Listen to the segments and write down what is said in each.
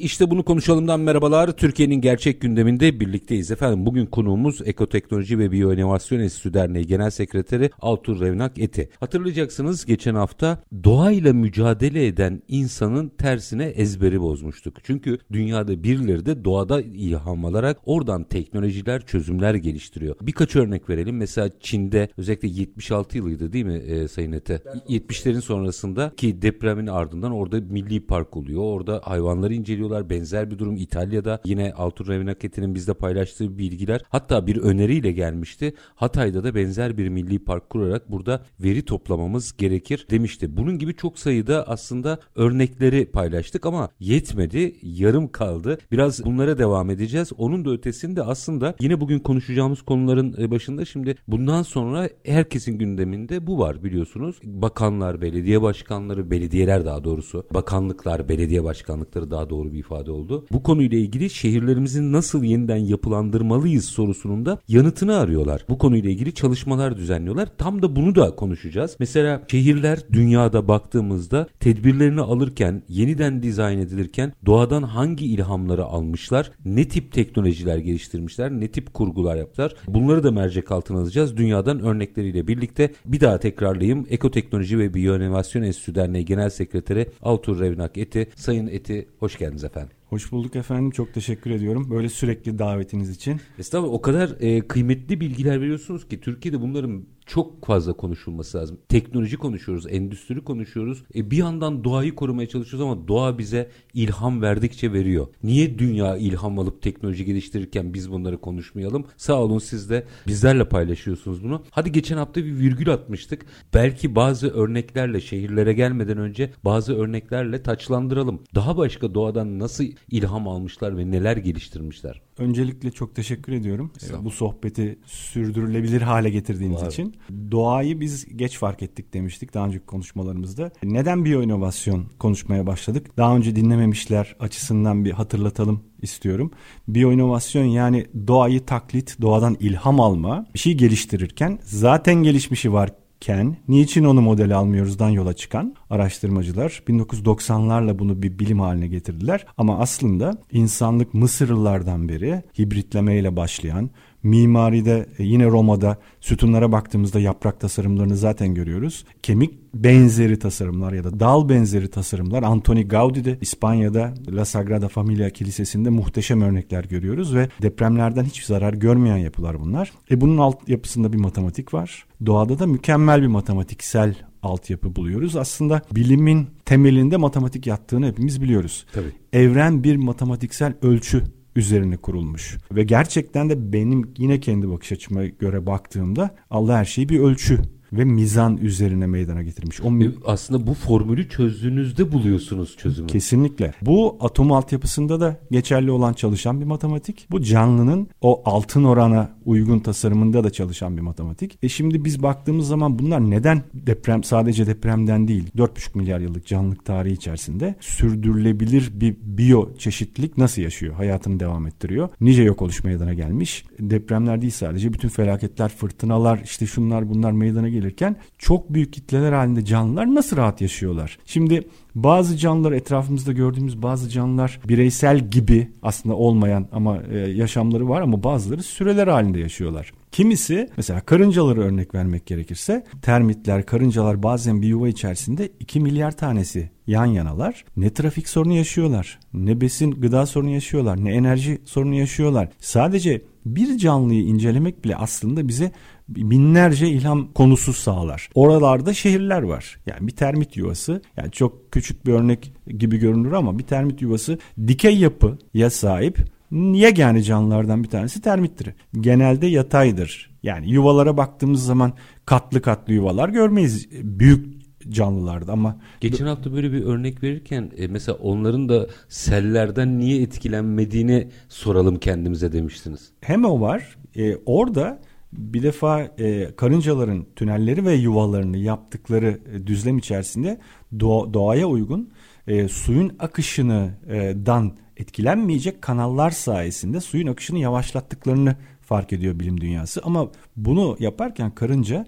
İşte bunu konuşalımdan merhabalar. Türkiye'nin gerçek gündeminde birlikteyiz efendim. Bugün konuğumuz Ekoteknoloji ve Biyoinovasyon Enstitüsü Derneği Genel Sekreteri Altur Revnak Eti. Hatırlayacaksınız geçen hafta doğayla mücadele eden insanın tersine ezberi bozmuştuk. Çünkü dünyada birileri de doğada ilham alarak oradan teknolojiler, çözümler geliştiriyor. Birkaç örnek verelim. Mesela Çin'de özellikle 76 yılıydı değil mi e, Sayın Ete? 70'lerin sonrasında ki depremin ardından orada milli park oluyor. Orada hayvanları inceliyor yapıyorlar. Benzer bir durum İtalya'da yine Altur Revenaketti'nin bizde paylaştığı bilgiler hatta bir öneriyle gelmişti. Hatay'da da benzer bir milli park kurarak burada veri toplamamız gerekir demişti. Bunun gibi çok sayıda aslında örnekleri paylaştık ama yetmedi. Yarım kaldı. Biraz bunlara devam edeceğiz. Onun da ötesinde aslında yine bugün konuşacağımız konuların e, başında şimdi bundan sonra herkesin gündeminde bu var biliyorsunuz. Bakanlar, belediye başkanları, belediyeler daha doğrusu, bakanlıklar, belediye başkanlıkları daha doğru bir ifade oldu. Bu konuyla ilgili şehirlerimizin nasıl yeniden yapılandırmalıyız sorusunun da yanıtını arıyorlar. Bu konuyla ilgili çalışmalar düzenliyorlar. Tam da bunu da konuşacağız. Mesela şehirler dünyada baktığımızda tedbirlerini alırken, yeniden dizayn edilirken doğadan hangi ilhamları almışlar, ne tip teknolojiler geliştirmişler, ne tip kurgular yaptılar. Bunları da mercek altına alacağız. Dünyadan örnekleriyle birlikte bir daha tekrarlayayım. Ekoteknoloji ve Biyoinovasyon Enstitüsü Derneği Genel Sekreteri Altur Revnak Eti. Sayın Eti hoş geldiniz. Hoş bulduk efendim. Çok teşekkür ediyorum. Böyle sürekli davetiniz için. Estağfurullah o kadar e, kıymetli bilgiler veriyorsunuz ki Türkiye'de bunların çok fazla konuşulması lazım. Teknoloji konuşuyoruz, endüstri konuşuyoruz. E bir yandan doğayı korumaya çalışıyoruz ama doğa bize ilham verdikçe veriyor. Niye dünya ilham alıp teknoloji geliştirirken biz bunları konuşmayalım? Sağ olun siz de bizlerle paylaşıyorsunuz bunu. Hadi geçen hafta bir virgül atmıştık. Belki bazı örneklerle şehirlere gelmeden önce bazı örneklerle taçlandıralım. Daha başka doğadan nasıl ilham almışlar ve neler geliştirmişler? Öncelikle çok teşekkür ediyorum. Bu sohbeti sürdürülebilir hale getirdiğiniz Var. için. Doğayı biz geç fark ettik demiştik daha önceki konuşmalarımızda. Neden biyoinovasyon konuşmaya başladık? Daha önce dinlememişler açısından bir hatırlatalım istiyorum. Biyoinovasyon yani doğayı taklit, doğadan ilham alma, bir şey geliştirirken zaten gelişmişi var ken niçin onu model almıyoruzdan yola çıkan araştırmacılar 1990'larla bunu bir bilim haline getirdiler. Ama aslında insanlık Mısırlılardan beri hibritlemeyle başlayan Mimaride e, yine Roma'da sütunlara baktığımızda yaprak tasarımlarını zaten görüyoruz. Kemik benzeri tasarımlar ya da dal benzeri tasarımlar Antoni Gaudi'de İspanya'da La Sagrada Familia Kilisesi'nde muhteşem örnekler görüyoruz ve depremlerden hiçbir zarar görmeyen yapılar bunlar. E bunun alt yapısında bir matematik var. Doğada da mükemmel bir matematiksel altyapı buluyoruz. Aslında bilimin temelinde matematik yattığını hepimiz biliyoruz. Tabii. Evren bir matematiksel ölçü üzerine kurulmuş. Ve gerçekten de benim yine kendi bakış açıma göre baktığımda Allah her şeyi bir ölçü ve mizan üzerine meydana getirmiş. O mi- Aslında bu formülü çözdüğünüzde buluyorsunuz çözümü. Kesinlikle. Bu atom altyapısında da geçerli olan çalışan bir matematik. Bu canlının o altın orana uygun tasarımında da çalışan bir matematik. E şimdi biz baktığımız zaman bunlar neden deprem sadece depremden değil 4,5 milyar yıllık canlılık tarihi içerisinde sürdürülebilir bir biyo çeşitlilik nasıl yaşıyor? Hayatını devam ettiriyor. Nice yok oluş meydana gelmiş. Depremler değil sadece bütün felaketler, fırtınalar, işte şunlar bunlar meydana geliyor gelirken çok büyük kitleler halinde canlılar nasıl rahat yaşıyorlar? Şimdi bazı canlılar etrafımızda gördüğümüz bazı canlılar bireysel gibi aslında olmayan ama e, yaşamları var ama bazıları süreler halinde yaşıyorlar. Kimisi mesela karıncaları örnek vermek gerekirse termitler, karıncalar bazen bir yuva içerisinde 2 milyar tanesi yan yanalar. Ne trafik sorunu yaşıyorlar, ne besin gıda sorunu yaşıyorlar, ne enerji sorunu yaşıyorlar. Sadece bir canlıyı incelemek bile aslında bize binlerce ilham konusu sağlar. Oralarda şehirler var. Yani bir termit yuvası yani çok küçük bir örnek gibi görünür ama bir termit yuvası dikey yapıya sahip yegane canlılardan bir tanesi termittir. Genelde yataydır. Yani yuvalara baktığımız zaman katlı katlı yuvalar görmeyiz. Büyük canlılardı ama geçen hafta böyle bir örnek verirken e, mesela onların da sellerden niye etkilenmediğini soralım kendimize demiştiniz. Hem o var. E, orada bir defa e, karıncaların tünelleri ve yuvalarını yaptıkları e, düzlem içerisinde doğa, doğaya uygun e, suyun akışından etkilenmeyecek kanallar sayesinde suyun akışını yavaşlattıklarını fark ediyor bilim dünyası. Ama bunu yaparken karınca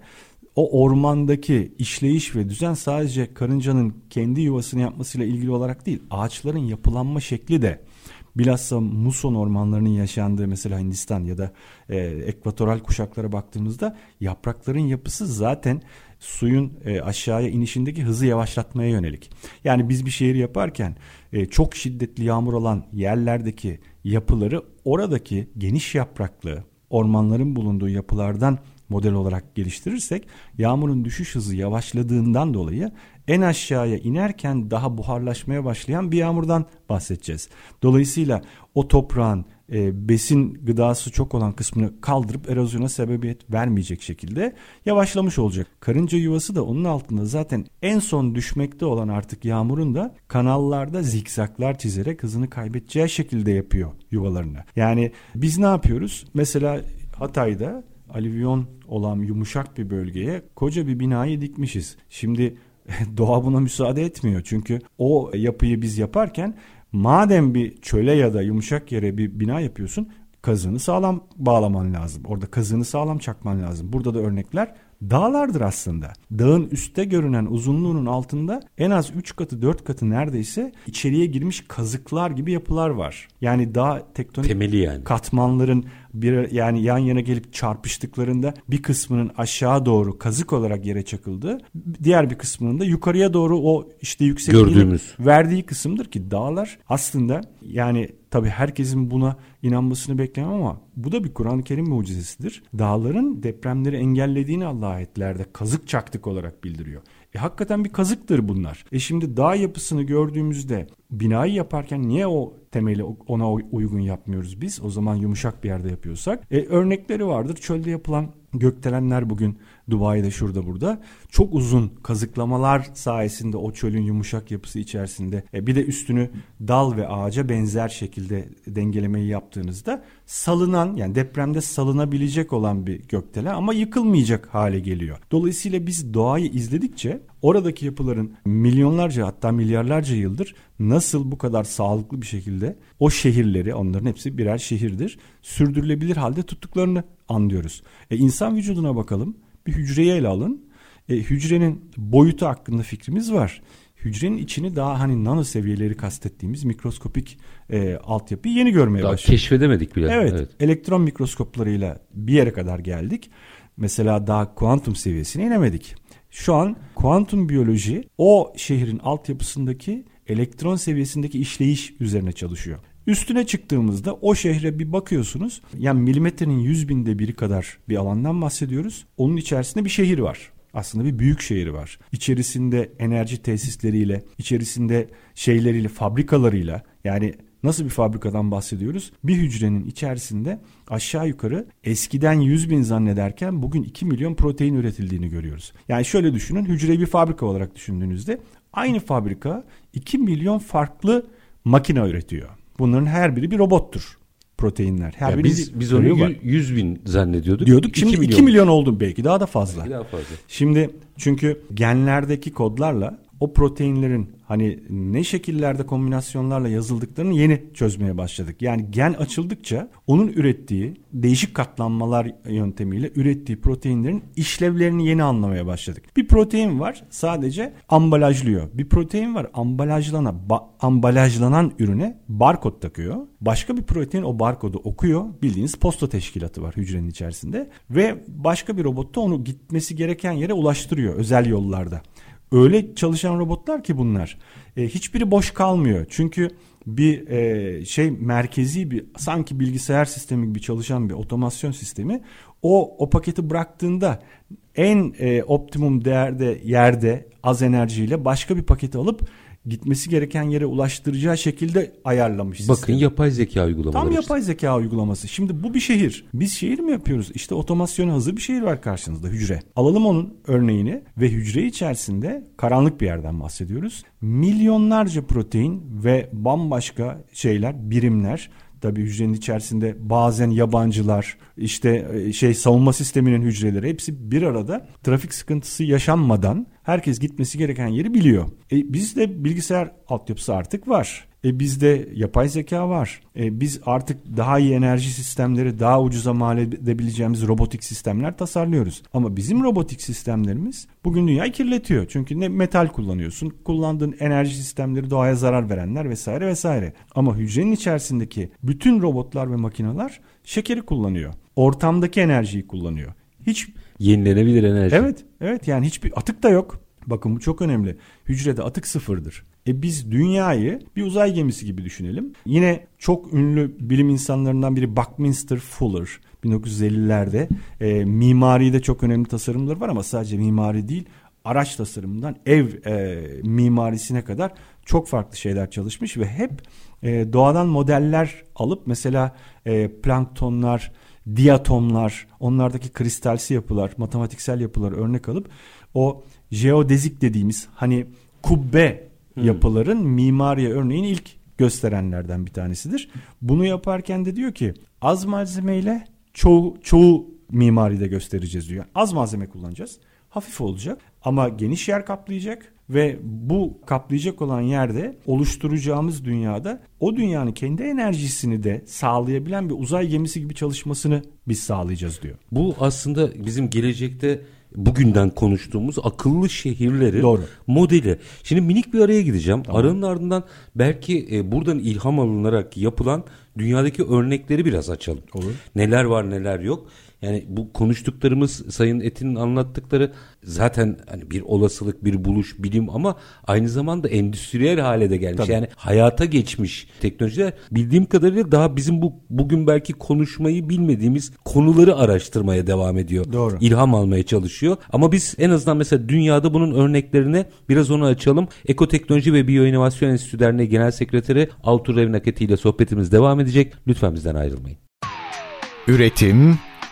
o ormandaki işleyiş ve düzen sadece karıncanın kendi yuvasını yapmasıyla ilgili olarak değil, ağaçların yapılanma şekli de bilhassa muson ormanlarının yaşandığı mesela Hindistan ya da e, ekvatoral kuşaklara baktığımızda yaprakların yapısı zaten suyun e, aşağıya inişindeki hızı yavaşlatmaya yönelik. Yani biz bir şehir yaparken e, çok şiddetli yağmur olan yerlerdeki yapıları oradaki geniş yapraklı ormanların bulunduğu yapılardan model olarak geliştirirsek yağmurun düşüş hızı yavaşladığından dolayı en aşağıya inerken daha buharlaşmaya başlayan bir yağmurdan bahsedeceğiz. Dolayısıyla o toprağın e, besin gıdası çok olan kısmını kaldırıp erozyona sebebiyet vermeyecek şekilde yavaşlamış olacak. Karınca yuvası da onun altında zaten en son düşmekte olan artık yağmurun da kanallarda zikzaklar çizerek hızını kaybedeceği şekilde yapıyor yuvalarını. Yani biz ne yapıyoruz? Mesela Hatay'da alüvyon olan yumuşak bir bölgeye koca bir binayı dikmişiz. Şimdi doğa buna müsaade etmiyor. Çünkü o yapıyı biz yaparken madem bir çöle ya da yumuşak yere bir bina yapıyorsun kazını sağlam bağlaman lazım. Orada kazını sağlam çakman lazım. Burada da örnekler dağlardır aslında. Dağın üstte görünen uzunluğunun altında en az 3 katı 4 katı neredeyse içeriye girmiş kazıklar gibi yapılar var. Yani dağ tektonik Temeli yani. katmanların bir yani yan yana gelip çarpıştıklarında bir kısmının aşağı doğru kazık olarak yere çakıldı. Diğer bir kısmının da yukarıya doğru o işte yüksekliğini Gördüğümüz. verdiği kısımdır ki dağlar aslında yani tabi herkesin buna inanmasını beklemem ama bu da bir Kur'an-ı Kerim mucizesidir. Dağların depremleri engellediğini Allah ayetlerde kazık çaktık olarak bildiriyor. E hakikaten bir kazıktır bunlar. E şimdi dağ yapısını gördüğümüzde binayı yaparken niye o temeli ona uygun yapmıyoruz biz? O zaman yumuşak bir yerde yapıyorsak. E örnekleri vardır. Çölde yapılan gökdelenler bugün Dubai'de şurada burada çok uzun kazıklamalar sayesinde o çölün yumuşak yapısı içerisinde e bir de üstünü dal ve ağaca benzer şekilde dengelemeyi yaptığınızda salınan yani depremde salınabilecek olan bir gökdelen ama yıkılmayacak hale geliyor. Dolayısıyla biz doğayı izledikçe oradaki yapıların milyonlarca hatta milyarlarca yıldır nasıl bu kadar sağlıklı bir şekilde o şehirleri onların hepsi birer şehirdir sürdürülebilir halde tuttuklarını anlıyoruz. E, insan vücuduna bakalım bir hücreyi ele alın. E, hücrenin boyutu hakkında fikrimiz var. Hücrenin içini daha hani nano seviyeleri kastettiğimiz mikroskopik e, altyapıyı yeni görmeye daha başladık. keşfedemedik bile. Evet, evet. elektron mikroskoplarıyla bir yere kadar geldik. Mesela daha kuantum seviyesine inemedik. Şu an kuantum biyoloji o şehrin altyapısındaki elektron seviyesindeki işleyiş üzerine çalışıyor. Üstüne çıktığımızda o şehre bir bakıyorsunuz. Yani milimetrenin yüz binde biri kadar bir alandan bahsediyoruz. Onun içerisinde bir şehir var. Aslında bir büyük şehir var. İçerisinde enerji tesisleriyle, içerisinde şeyleriyle, fabrikalarıyla yani Nasıl bir fabrikadan bahsediyoruz? Bir hücrenin içerisinde aşağı yukarı eskiden 100 bin zannederken bugün 2 milyon protein üretildiğini görüyoruz. Yani şöyle düşünün hücreyi bir fabrika olarak düşündüğünüzde aynı fabrika 2 milyon farklı makine üretiyor. Bunların her biri bir robottur proteinler. Her biz biz onu görevi var. 100 bin zannediyorduk. diyorduk. Şimdi 2 milyon. milyon. oldu belki daha da fazla. Belki daha fazla. Şimdi çünkü genlerdeki kodlarla o proteinlerin hani ne şekillerde kombinasyonlarla yazıldıklarını yeni çözmeye başladık. Yani gen açıldıkça onun ürettiği değişik katlanmalar yöntemiyle ürettiği proteinlerin işlevlerini yeni anlamaya başladık. Bir protein var sadece ambalajlıyor. Bir protein var ambalajlana ba- ambalajlanan ürüne barkod takıyor. Başka bir protein o barkodu okuyor. Bildiğiniz posta teşkilatı var hücrenin içerisinde ve başka bir robot da onu gitmesi gereken yere ulaştırıyor özel yollarda. Öyle çalışan robotlar ki bunlar. E, hiçbiri boş kalmıyor. Çünkü bir e, şey merkezi bir sanki bilgisayar sistemi gibi çalışan bir otomasyon sistemi o o paketi bıraktığında en e, optimum değerde yerde az enerjiyle başka bir paketi alıp gitmesi gereken yere ulaştıracağı şekilde ayarlamış. Bakın sistemi. yapay zeka uygulamaları. Tam işte. yapay zeka uygulaması. Şimdi bu bir şehir. Biz şehir mi yapıyoruz? İşte otomasyona hazır bir şehir var karşınızda hücre. Alalım onun örneğini ve hücre içerisinde karanlık bir yerden bahsediyoruz. Milyonlarca protein ve bambaşka şeyler, birimler Tabii hücrenin içerisinde bazen yabancılar, işte e, şey savunma sisteminin hücreleri hepsi bir arada trafik sıkıntısı yaşanmadan herkes gitmesi gereken yeri biliyor. E, bizde bilgisayar altyapısı artık var. E bizde yapay zeka var. E biz artık daha iyi enerji sistemleri, daha ucuza mal edebileceğimiz robotik sistemler tasarlıyoruz. Ama bizim robotik sistemlerimiz bugün dünyayı kirletiyor. Çünkü ne metal kullanıyorsun, kullandığın enerji sistemleri doğaya zarar verenler vesaire vesaire. Ama hücrenin içerisindeki bütün robotlar ve makineler şekeri kullanıyor. Ortamdaki enerjiyi kullanıyor. Hiç Yenilenebilir enerji. Evet, evet yani hiçbir atık da yok. Bakın bu çok önemli. Hücrede atık sıfırdır. E biz dünyayı bir uzay gemisi gibi düşünelim. Yine çok ünlü bilim insanlarından biri Buckminster Fuller 1950'lerde e, mimaride çok önemli tasarımları var ama sadece mimari değil araç tasarımından ev e, mimarisine kadar çok farklı şeyler çalışmış ve hep e, doğadan modeller alıp mesela e, planktonlar, diatomlar, onlardaki kristalsi yapılar, matematiksel yapılar örnek alıp o jeodezik dediğimiz hani kubbe hmm. yapıların mimariye örneğini ilk gösterenlerden bir tanesidir. Bunu yaparken de diyor ki az malzemeyle çoğu, çoğu mimaride göstereceğiz diyor. Az malzeme kullanacağız. Hafif olacak ama geniş yer kaplayacak ve bu kaplayacak olan yerde oluşturacağımız dünyada o dünyanın kendi enerjisini de sağlayabilen bir uzay gemisi gibi çalışmasını biz sağlayacağız diyor. Bu aslında bizim gelecekte bugünden konuştuğumuz akıllı şehirlerin Doğru. modeli. Şimdi minik bir araya gideceğim. Tamam. Aranın ardından belki e, buradan ilham alınarak yapılan dünyadaki örnekleri biraz açalım. Olur. Neler var neler yok. Yani bu konuştuklarımız Sayın Etin'in anlattıkları zaten hani bir olasılık, bir buluş, bilim ama aynı zamanda endüstriyel hale de gelmiş. Tabii. Yani hayata geçmiş teknolojiler. Bildiğim kadarıyla daha bizim bu bugün belki konuşmayı bilmediğimiz konuları araştırmaya devam ediyor. Doğru. İlham almaya çalışıyor. Ama biz en azından mesela dünyada bunun örneklerini biraz onu açalım. Ekoteknoloji ve Biyoinovasyon Enstitüsü Derneği Genel Sekreteri Altur Revnaketi ile sohbetimiz devam edecek. Lütfen bizden ayrılmayın. Üretim,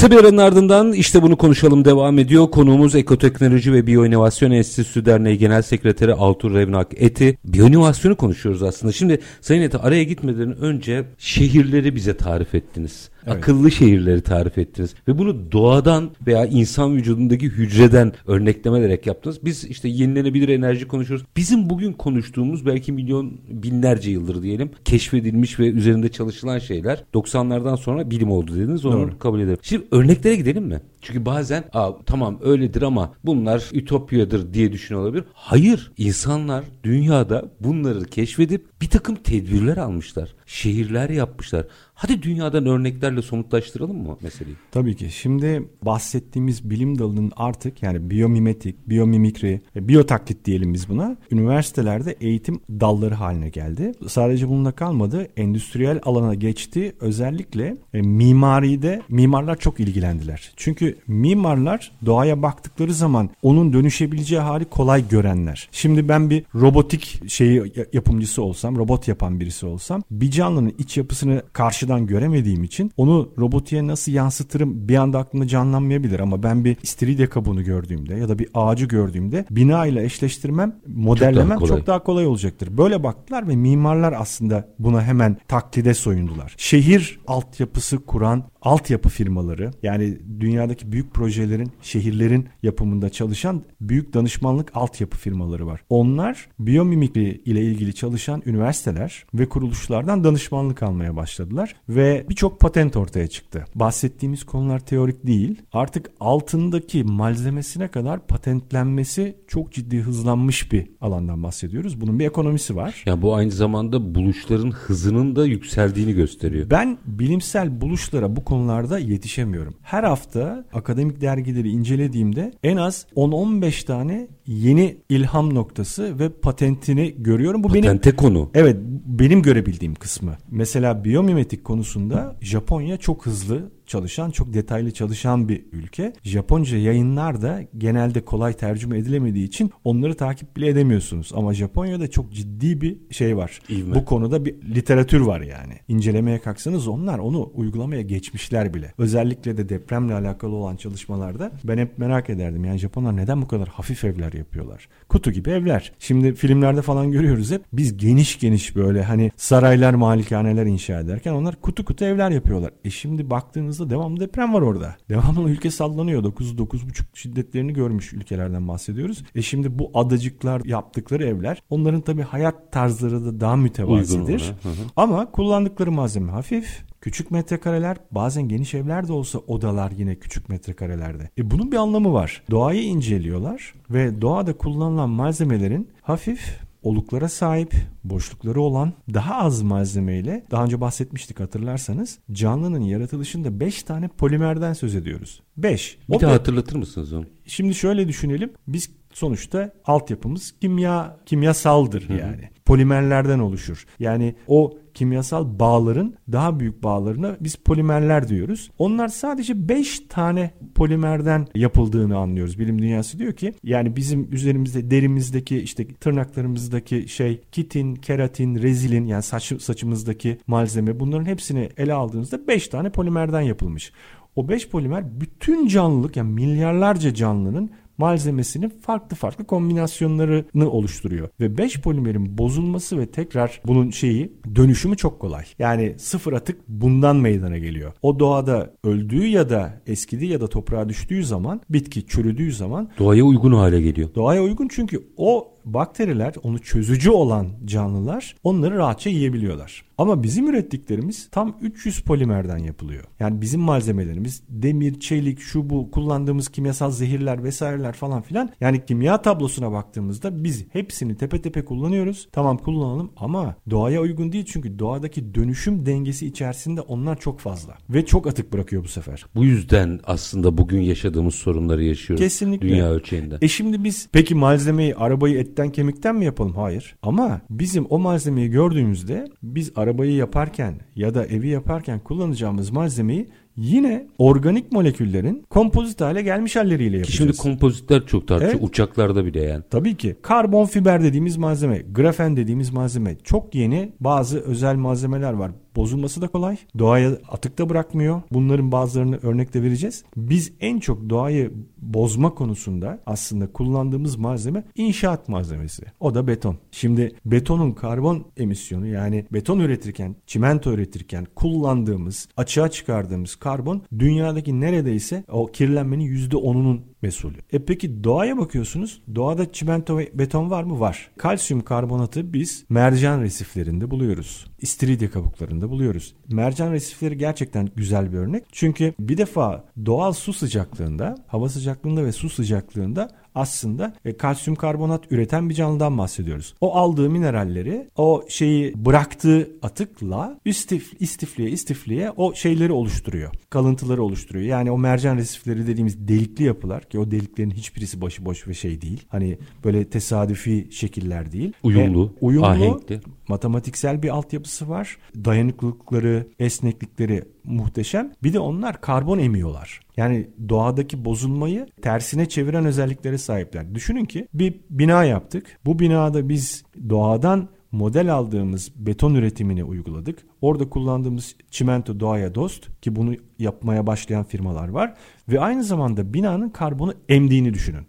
Kısa bir aranın ardından işte bunu konuşalım devam ediyor. Konuğumuz Ekoteknoloji ve Biyoinovasyon Enstitüsü Derneği Genel Sekreteri Altur Revnak Eti. Biyoinovasyonu konuşuyoruz aslında. Şimdi Sayın Eti araya gitmeden önce şehirleri bize tarif ettiniz. Evet. Akıllı şehirleri tarif ettiniz. Ve bunu doğadan veya insan vücudundaki hücreden örneklemelerek yaptınız. Biz işte yenilenebilir enerji konuşuyoruz. Bizim bugün konuştuğumuz belki milyon binlerce yıldır diyelim keşfedilmiş ve üzerinde çalışılan şeyler 90'lardan sonra bilim oldu dediniz. Onu Doğru. kabul ederim. Şimdi örneklere gidelim mi? Çünkü bazen tamam öyledir ama bunlar ütopyadır diye düşünüyor olabilir. Hayır insanlar dünyada bunları keşfedip bir takım tedbirler almışlar. Şehirler yapmışlar. Hadi dünyadan örneklerle somutlaştıralım mı meseleyi? Tabii ki. Şimdi bahsettiğimiz bilim dalının artık yani biyomimetik, biyomimikri, biyotaklit diyelim biz buna. Üniversitelerde eğitim dalları haline geldi. Sadece bununla kalmadı. Endüstriyel alana geçti. Özellikle e, mimaride mimarlar çok ilgilendiler. Çünkü mimarlar doğaya baktıkları zaman onun dönüşebileceği hali kolay görenler. Şimdi ben bir robotik şeyi yapımcısı olsam, robot yapan birisi olsam bir canlının iç yapısını karşıdan göremediğim için onu robotiğe nasıl yansıtırım bir anda aklımda canlanmayabilir ama ben bir istiridye kabuğunu gördüğümde ya da bir ağacı gördüğümde bina ile eşleştirmem, modellemem çok daha, kolay. çok daha kolay olacaktır. Böyle baktılar ve mimarlar aslında buna hemen taklide soyundular. Şehir altyapısı kuran altyapı firmaları yani dünyadaki büyük projelerin, şehirlerin yapımında çalışan büyük danışmanlık altyapı firmaları var. Onlar biyomimikri ile ilgili çalışan üniversiteler ve kuruluşlardan danışmanlık almaya başladılar ve birçok patent ortaya çıktı. Bahsettiğimiz konular teorik değil. Artık altındaki malzemesine kadar patentlenmesi çok ciddi hızlanmış bir alandan bahsediyoruz. Bunun bir ekonomisi var. Ya bu aynı zamanda buluşların hızının da yükseldiğini gösteriyor. Ben bilimsel buluşlara bu konularda yetişemiyorum. Her hafta akademik dergileri incelediğimde en az 10-15 tane yeni ilham noktası ve patentini görüyorum. Bu Patente benim konu. Evet, benim görebildiğim kısmı. Mesela biyomimetik konusunda Japonya çok hızlı çalışan, çok detaylı çalışan bir ülke. Japonca yayınlar da genelde kolay tercüme edilemediği için onları takip bile edemiyorsunuz. Ama Japonya'da çok ciddi bir şey var. İvme. Bu konuda bir literatür var yani. İncelemeye kalksanız onlar onu uygulamaya geçmişler bile. Özellikle de depremle alakalı olan çalışmalarda ben hep merak ederdim. Yani Japonlar neden bu kadar hafif evler yapıyorlar? Kutu gibi evler. Şimdi filmlerde falan görüyoruz hep. Biz geniş geniş böyle hani saraylar, malikaneler inşa ederken onlar kutu kutu evler yapıyorlar. E şimdi baktığınızda devamlı deprem var orada. Devamlı ülke sallanıyor. 9 9,5 şiddetlerini görmüş ülkelerden bahsediyoruz. E şimdi bu adacıklar yaptıkları evler onların tabii hayat tarzları da daha mütevazidir. Ama kullandıkları malzeme hafif. Küçük metrekareler bazen geniş evler de olsa odalar yine küçük metrekarelerde. E bunun bir anlamı var. Doğayı inceliyorlar ve doğada kullanılan malzemelerin hafif oluklara sahip, boşlukları olan daha az malzemeyle daha önce bahsetmiştik hatırlarsanız canlının yaratılışında 5 tane polimerden söz ediyoruz. 5. Bir daha hatırlatır mısınız onu? Şimdi şöyle düşünelim. Biz sonuçta altyapımız kimya kimyasaldır yani. Polimerlerden oluşur. Yani o kimyasal bağların daha büyük bağlarına biz polimerler diyoruz. Onlar sadece 5 tane polimerden yapıldığını anlıyoruz. Bilim dünyası diyor ki yani bizim üzerimizde derimizdeki işte tırnaklarımızdaki şey kitin, keratin, rezilin yani saç, saçımızdaki malzeme bunların hepsini ele aldığınızda 5 tane polimerden yapılmış. O 5 polimer bütün canlılık yani milyarlarca canlının malzemesinin farklı farklı kombinasyonlarını oluşturuyor. Ve 5 polimerin bozulması ve tekrar bunun şeyi dönüşümü çok kolay. Yani sıfır atık bundan meydana geliyor. O doğada öldüğü ya da eskidiği ya da toprağa düştüğü zaman bitki çürüdüğü zaman Doğaya uygun hale geliyor. Doğaya uygun çünkü o bakteriler, onu çözücü olan canlılar onları rahatça yiyebiliyorlar. Ama bizim ürettiklerimiz tam 300 polimerden yapılıyor. Yani bizim malzemelerimiz demir, çelik, şu bu kullandığımız kimyasal zehirler vesaireler falan filan. Yani kimya tablosuna baktığımızda biz hepsini tepe tepe kullanıyoruz. Tamam kullanalım ama doğaya uygun değil çünkü doğadaki dönüşüm dengesi içerisinde onlar çok fazla. Ve çok atık bırakıyor bu sefer. Bu yüzden aslında bugün yaşadığımız sorunları yaşıyoruz. Kesinlikle. Dünya ölçeğinde. E şimdi biz peki malzemeyi arabayı etten kemikten mi yapalım? Hayır. Ama bizim o malzemeyi gördüğümüzde biz arabayı yaparken ya da evi yaparken kullanacağımız malzemeyi yine organik moleküllerin kompozit hale gelmiş halleriyle Ki yapacağız. şimdi kompozitler çok tartışıyor. Evet. Uçaklarda bile yani. Tabii ki. Karbon fiber dediğimiz malzeme, grafen dediğimiz malzeme çok yeni bazı özel malzemeler var. Bozulması da kolay. Doğaya atık da bırakmıyor. Bunların bazılarını örnekte vereceğiz. Biz en çok doğayı bozma konusunda aslında kullandığımız malzeme inşaat malzemesi. O da beton. Şimdi betonun karbon emisyonu yani beton üretirken, çimento üretirken kullandığımız, açığa çıkardığımız karbon dünyadaki neredeyse o kirlenmenin %10'unun mesulü. E peki doğaya bakıyorsunuz. Doğada çimento ve beton var mı? Var. Kalsiyum karbonatı biz mercan resiflerinde buluyoruz. İstiridye kabuklarında buluyoruz. Mercan resifleri gerçekten güzel bir örnek. Çünkü bir defa doğal su sıcaklığında, hava sıcaklığında ve su sıcaklığında aslında e, kalsiyum karbonat üreten bir canlıdan bahsediyoruz. O aldığı mineralleri o şeyi bıraktığı atıkla istif, istifliye istifliye o şeyleri oluşturuyor. Kalıntıları oluşturuyor. Yani o mercan resifleri dediğimiz delikli yapılar ki o deliklerin hiçbirisi başıboş ve şey değil. Hani böyle tesadüfi şekiller değil. Uyumlu, Ve uyumlu ahenkli. matematiksel bir altyapısı var. Dayanıklılıkları, esneklikleri muhteşem. Bir de onlar karbon emiyorlar. Yani doğadaki bozulmayı tersine çeviren özelliklere sahipler. Düşünün ki bir bina yaptık. Bu binada biz doğadan model aldığımız beton üretimini uyguladık. Orada kullandığımız çimento doğaya dost ki bunu yapmaya başlayan firmalar var. Ve aynı zamanda binanın karbonu emdiğini düşünün.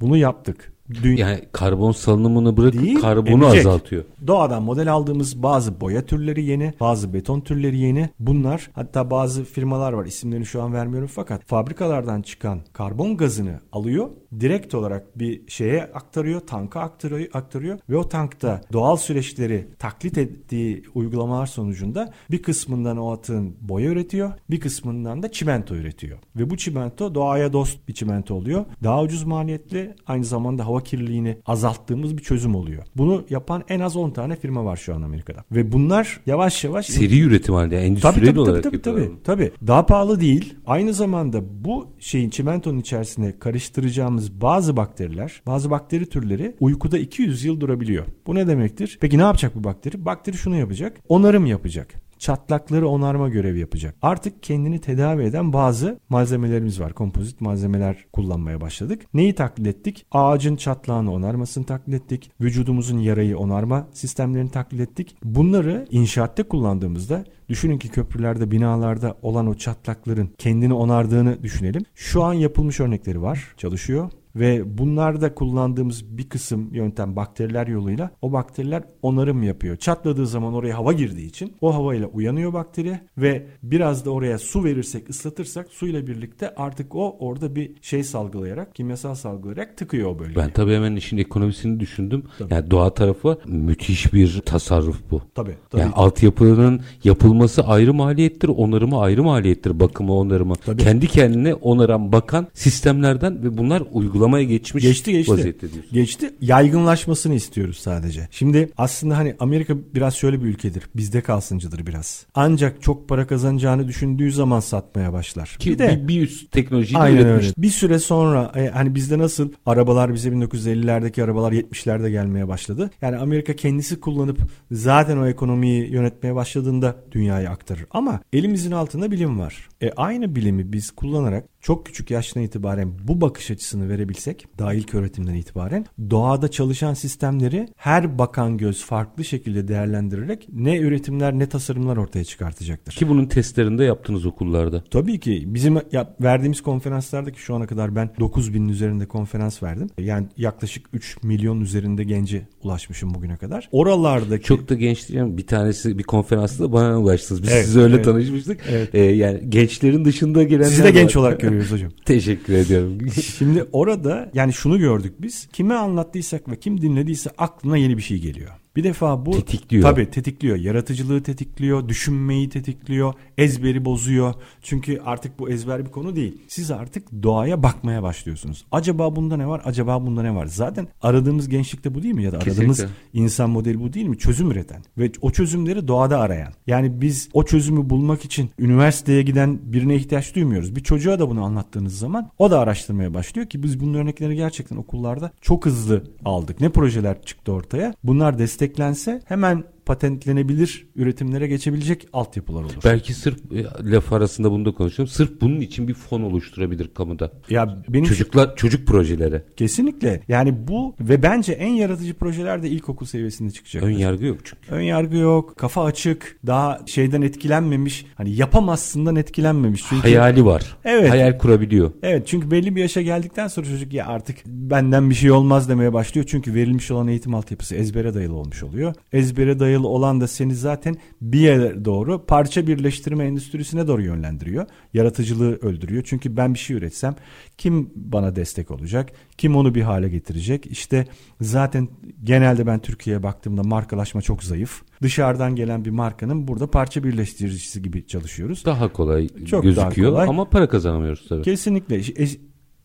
Bunu yaptık. Dünya, Yani karbon salınımını bırakıp Değil, karbonu emecek. azaltıyor. Doğadan model aldığımız bazı boya türleri yeni, bazı beton türleri yeni. Bunlar hatta bazı firmalar var isimlerini şu an vermiyorum fakat fabrikalardan çıkan karbon gazını alıyor. Direkt olarak bir şeye aktarıyor, tanka aktarıyor, aktarıyor ve o tankta doğal süreçleri taklit ettiği uygulamalar sonucunda bir kısmından o atığın boya üretiyor, bir kısmından da çimento üretiyor. Ve bu çimento doğaya dost bir çimento oluyor. Daha ucuz maliyetli, aynı zamanda hava kirliliğini azalttığımız bir çözüm oluyor. Bunu yapan en az 10 tane firma var şu an Amerika'da. Ve bunlar yavaş yavaş Seri üretim halinde endüstriyel tabii, tabii, olarak tabii, yapıyorlar. tabii, tabii. Daha pahalı değil. Aynı zamanda bu şeyin çimentonun içerisine karıştıracağımız kullandığımız bazı bakteriler, bazı bakteri türleri uykuda 200 yıl durabiliyor. Bu ne demektir? Peki ne yapacak bu bakteri? Bakteri şunu yapacak. Onarım yapacak çatlakları onarma görevi yapacak. Artık kendini tedavi eden bazı malzemelerimiz var. Kompozit malzemeler kullanmaya başladık. Neyi taklit ettik? Ağacın çatlağını onarmasını taklit ettik. Vücudumuzun yarayı onarma sistemlerini taklit ettik. Bunları inşaatta kullandığımızda Düşünün ki köprülerde, binalarda olan o çatlakların kendini onardığını düşünelim. Şu an yapılmış örnekleri var, çalışıyor. Ve bunlarda kullandığımız bir kısım yöntem bakteriler yoluyla o bakteriler onarım yapıyor. Çatladığı zaman oraya hava girdiği için o havayla uyanıyor bakteri ve biraz da oraya su verirsek ıslatırsak suyla birlikte artık o orada bir şey salgılayarak kimyasal salgılayarak tıkıyor o bölgeyi. Ben tabii hemen işin ekonomisini düşündüm. Tabii. Yani doğa tarafı müthiş bir tasarruf bu. Tabii. tabii. Yani altyapının yapılması ayrı maliyettir, onarımı ayrı maliyettir, bakımı onarımı. Tabii. Kendi kendine onaran bakan sistemlerden ve bunlar uygulanıyor uygulamaya geçmiş geçti, geçti. vaziyette diyorsun. Geçti. Yaygınlaşmasını istiyoruz sadece. Şimdi aslında hani Amerika biraz şöyle bir ülkedir. Bizde kalsıncıdır biraz. Ancak çok para kazanacağını düşündüğü zaman satmaya başlar. Ki bir de bir, bir üst teknolojiyi aynen öyle. Bir süre sonra e, hani bizde nasıl arabalar bize 1950'lerdeki arabalar 70'lerde gelmeye başladı. Yani Amerika kendisi kullanıp zaten o ekonomiyi yönetmeye başladığında dünyaya aktarır. Ama elimizin altında bilim var. E aynı bilimi biz kullanarak çok küçük yaştan itibaren bu bakış açısını verebilsek daha ilk öğretimden itibaren doğada çalışan sistemleri her bakan göz farklı şekilde değerlendirerek ne üretimler ne tasarımlar ortaya çıkartacaktır. Ki bunun testlerinde yaptınız okullarda. Tabii ki bizim verdiğimiz konferanslardaki şu ana kadar ben 9 binin üzerinde konferans verdim. Yani yaklaşık 3 milyon üzerinde gence ulaşmışım bugüne kadar. Oralardaki... Çok da genç diyeceğim. Bir tanesi bir konferansta bana ulaştınız. Biz evet, siz öyle evet. tanışmıştık. Evet. Ee, yani gençlerin dışında gelenler Sizi de genç olarak görüyoruz hocam. Teşekkür ediyorum. Şimdi orada yani şunu gördük biz. Kime anlattıysak ve kim dinlediyse aklına yeni bir şey geliyor. Bir defa bu tetikliyor. Tabii tetikliyor. Yaratıcılığı tetikliyor, düşünmeyi tetikliyor, ezberi bozuyor. Çünkü artık bu ezber bir konu değil. Siz artık doğaya bakmaya başlıyorsunuz. Acaba bunda ne var? Acaba bunda ne var? Zaten aradığımız gençlikte bu değil mi? Ya da aradığımız Kesinlikle. insan modeli bu değil mi? Çözüm üreten ve o çözümleri doğada arayan. Yani biz o çözümü bulmak için üniversiteye giden birine ihtiyaç duymuyoruz. Bir çocuğa da bunu anlattığınız zaman o da araştırmaya başlıyor ki biz bunun örneklerini gerçekten okullarda çok hızlı aldık. Ne projeler çıktı ortaya? Bunlar destek desteklense hemen patentlenebilir üretimlere geçebilecek altyapılar olur. Belki sırf e, laf arasında bunu da konuşuyorum. Sırf bunun için bir fon oluşturabilir kamuda. Ya benim çocuklar çocuk projeleri. Kesinlikle. Yani bu ve bence en yaratıcı projeler de ilkokul seviyesinde çıkacak. Ön yargı yok çünkü. Ön yargı yok. Kafa açık. Daha şeyden etkilenmemiş. Hani yapamazsından etkilenmemiş. Çünkü hayali var. Evet. Hayal kurabiliyor. Evet. Çünkü belli bir yaşa geldikten sonra çocuk ya artık benden bir şey olmaz demeye başlıyor. Çünkü verilmiş olan eğitim altyapısı ezbere dayalı olmuş oluyor. Ezbere dayalı dayalı olan da seni zaten bir yere doğru parça birleştirme endüstrisine doğru yönlendiriyor. Yaratıcılığı öldürüyor. Çünkü ben bir şey üretsem kim bana destek olacak? Kim onu bir hale getirecek? İşte zaten genelde ben Türkiye'ye baktığımda markalaşma çok zayıf. Dışarıdan gelen bir markanın burada parça birleştiricisi gibi çalışıyoruz. Daha kolay çok gözüküyor daha kolay. ama para kazanamıyoruz tabii. Kesinlikle.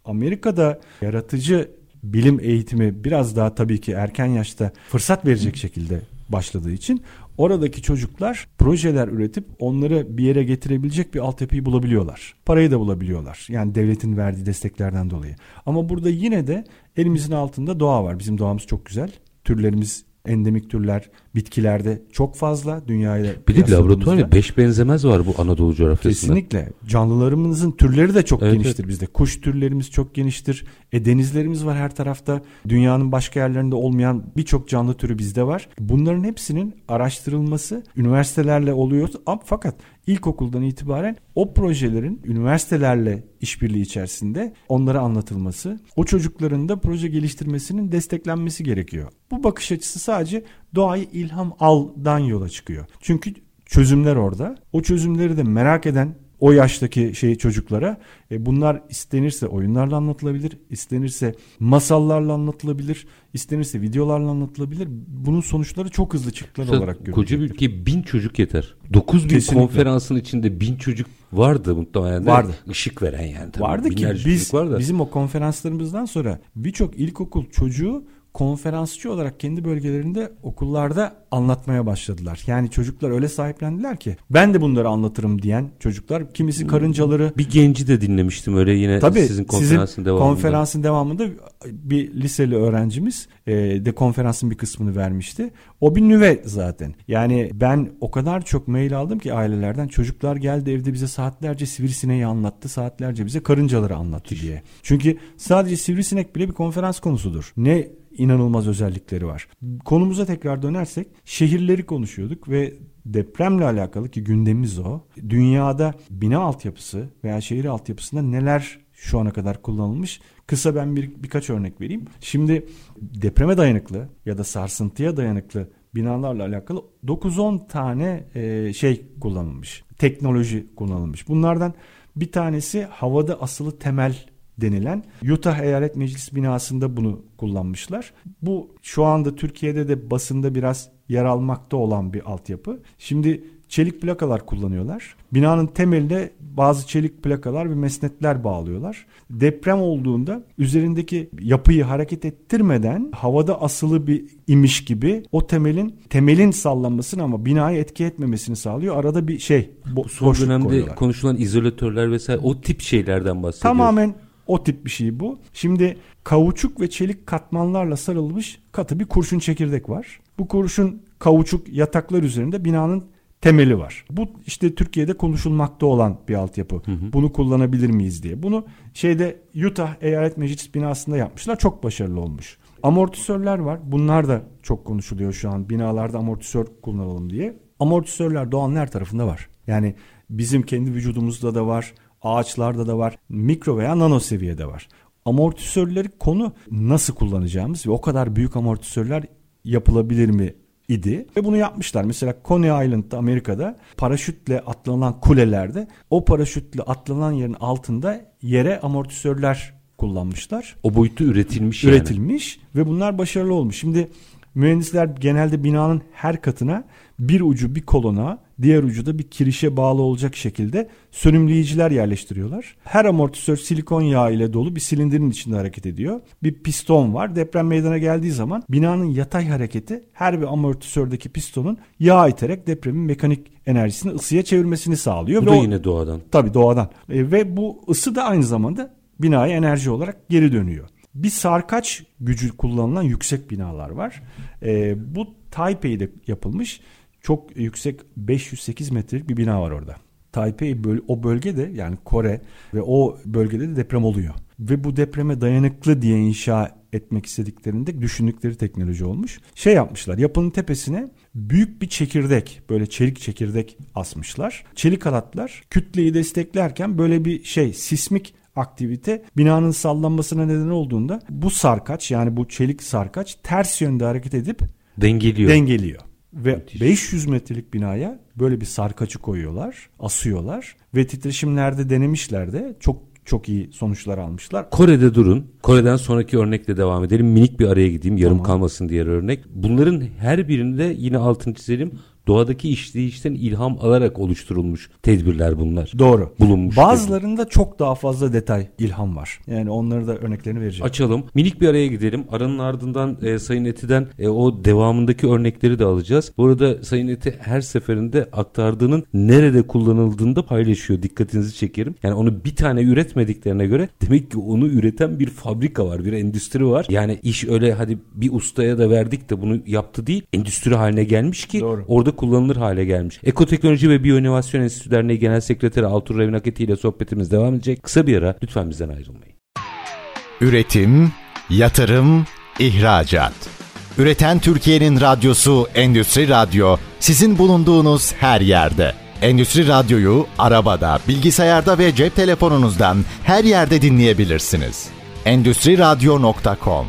Amerika'da yaratıcı bilim eğitimi biraz daha tabii ki erken yaşta fırsat verecek şekilde başladığı için oradaki çocuklar projeler üretip onları bir yere getirebilecek bir altyapıyı bulabiliyorlar. Parayı da bulabiliyorlar. Yani devletin verdiği desteklerden dolayı. Ama burada yine de elimizin altında doğa var. Bizim doğamız çok güzel. Türlerimiz endemik türler bitkilerde çok fazla dünyayla. Bir de laboratuvar beş benzemez var bu Anadolu coğrafyasında. Kesinlikle. Canlılarımızın türleri de çok evet, geniştir evet. bizde. Kuş türlerimiz çok geniştir. E denizlerimiz var her tarafta. Dünyanın başka yerlerinde olmayan birçok canlı türü bizde var. Bunların hepsinin araştırılması üniversitelerle oluyor. Fakat ilkokuldan itibaren o projelerin üniversitelerle işbirliği içerisinde onlara anlatılması, o çocukların da proje geliştirmesinin desteklenmesi gerekiyor. Bu bakış açısı sadece doğayı ilham aldan yola çıkıyor. Çünkü çözümler orada. O çözümleri de merak eden o yaştaki şey çocuklara e, bunlar istenirse oyunlarla anlatılabilir, istenirse masallarla anlatılabilir, istenirse videolarla anlatılabilir. Bunun sonuçları çok hızlı çıktılar olarak görülüyor. Koca bir ülke bin çocuk yeter. 9 bin konferansın içinde bin çocuk vardı muhtemelen. Vardı. Işık veren yani. Tabii. Vardı ki biz, var da. bizim o konferanslarımızdan sonra birçok ilkokul çocuğu konferansçı olarak kendi bölgelerinde okullarda anlatmaya başladılar. Yani çocuklar öyle sahiplendiler ki ben de bunları anlatırım diyen çocuklar kimisi karıncaları bir genci de dinlemiştim öyle yine Tabii, sizin konferansın sizin devamında. konferansın devamında bir liseli öğrencimiz e, de konferansın bir kısmını vermişti. O bir nüve zaten. Yani ben o kadar çok mail aldım ki ailelerden çocuklar geldi evde bize saatlerce sivrisineği anlattı. Saatlerce bize karıncaları anlattı diye. Çünkü sadece sivrisinek bile bir konferans konusudur. Ne inanılmaz özellikleri var. Konumuza tekrar dönersek şehirleri konuşuyorduk ve depremle alakalı ki gündemimiz o. Dünyada bina altyapısı veya şehir altyapısında neler şu ana kadar kullanılmış. Kısa ben bir birkaç örnek vereyim. Şimdi depreme dayanıklı ya da sarsıntıya dayanıklı binalarla alakalı 9-10 tane e, şey kullanılmış. Teknoloji kullanılmış. Bunlardan bir tanesi havada asılı temel denilen Utah Eyalet Meclisi binasında bunu kullanmışlar. Bu şu anda Türkiye'de de basında biraz yer almakta olan bir altyapı. Şimdi çelik plakalar kullanıyorlar. Binanın temeline bazı çelik plakalar ve mesnetler bağlıyorlar. Deprem olduğunda üzerindeki yapıyı hareket ettirmeden havada asılı bir imiş gibi o temelin temelin sallanmasını ama binayı etki etmemesini sağlıyor. Arada bir şey bo- Son dönemde koyuyorlar. konuşulan izolatörler vesaire o tip şeylerden bahsediyoruz. Tamamen o tip bir şey bu. Şimdi kauçuk ve çelik katmanlarla sarılmış katı bir kurşun çekirdek var. Bu kurşun kauçuk yataklar üzerinde binanın temeli var. Bu işte Türkiye'de konuşulmakta olan bir altyapı. Hı hı. Bunu kullanabilir miyiz diye. Bunu şeyde Utah Eyalet Meclis binasında yapmışlar. Çok başarılı olmuş. Amortisörler var. Bunlar da çok konuşuluyor şu an. Binalarda amortisör kullanalım diye. Amortisörler doğanın her tarafında var. Yani bizim kendi vücudumuzda da var. Ağaçlarda da var. Mikro veya nano seviyede var. Amortisörleri konu nasıl kullanacağımız ve o kadar büyük amortisörler yapılabilir mi idi ve bunu yapmışlar. Mesela Coney Island'da Amerika'da paraşütle atlanan kulelerde o paraşütle atlanan yerin altında yere amortisörler kullanmışlar. O boyutta üretilmiş Üretilmiş yani. ve bunlar başarılı olmuş. Şimdi mühendisler genelde binanın her katına bir ucu bir kolona diğer ucu da bir kirişe bağlı olacak şekilde sönümleyiciler yerleştiriyorlar. Her amortisör silikon yağı ile dolu bir silindirin içinde hareket ediyor. Bir piston var. Deprem meydana geldiği zaman binanın yatay hareketi her bir amortisördeki pistonun yağ iterek depremin mekanik enerjisini ısıya çevirmesini sağlıyor. Bu ve da yine doğadan. Tabii doğadan. E, ve bu ısı da aynı zamanda binaya enerji olarak geri dönüyor. Bir sarkaç gücü kullanılan yüksek binalar var. E, bu Taipei'de yapılmış çok yüksek 508 metrelik bir bina var orada. Taipei böl o bölgede yani Kore ve o bölgede de deprem oluyor. Ve bu depreme dayanıklı diye inşa etmek istediklerinde düşündükleri teknoloji olmuş. Şey yapmışlar yapının tepesine büyük bir çekirdek böyle çelik çekirdek asmışlar. Çelik halatlar kütleyi desteklerken böyle bir şey sismik aktivite binanın sallanmasına neden olduğunda bu sarkaç yani bu çelik sarkaç ters yönde hareket edip dengeliyor. Dengeliyor. Ve Müthiş. 500 metrelik binaya böyle bir sarkaçı koyuyorlar, asıyorlar ve titreşimlerde denemişler de çok çok iyi sonuçlar almışlar. Kore'de durun. Kore'den sonraki örnekle devam edelim. Minik bir araya gideyim. Yarım tamam. kalmasın diğer örnek. Bunların her birinde yine altını çizelim doğadaki işleyişten ilham alarak oluşturulmuş tedbirler bunlar. Doğru. Bulunmuş. Bazılarında tedbir. çok daha fazla detay, ilham var. Yani onları da örneklerini vereceğim. Açalım. Minik bir araya gidelim. Aranın ardından e, Sayın Eti'den e, o devamındaki örnekleri de alacağız. Bu arada Sayın Eti her seferinde aktardığının nerede kullanıldığını da paylaşıyor. Dikkatinizi çekerim. Yani onu bir tane üretmediklerine göre demek ki onu üreten bir fabrika var, bir endüstri var. Yani iş öyle hadi bir ustaya da verdik de bunu yaptı değil. Endüstri haline gelmiş ki Doğru. orada kullanılır hale gelmiş. Ekoteknoloji ve Biyoinovasyon Enstitüsü Derneği Genel Sekreteri Altur Revinaketi ile sohbetimiz devam edecek. Kısa bir ara lütfen bizden ayrılmayın. Üretim, yatırım, ihracat. Üreten Türkiye'nin radyosu Endüstri Radyo sizin bulunduğunuz her yerde. Endüstri Radyo'yu arabada, bilgisayarda ve cep telefonunuzdan her yerde dinleyebilirsiniz. Endüstriradyo.com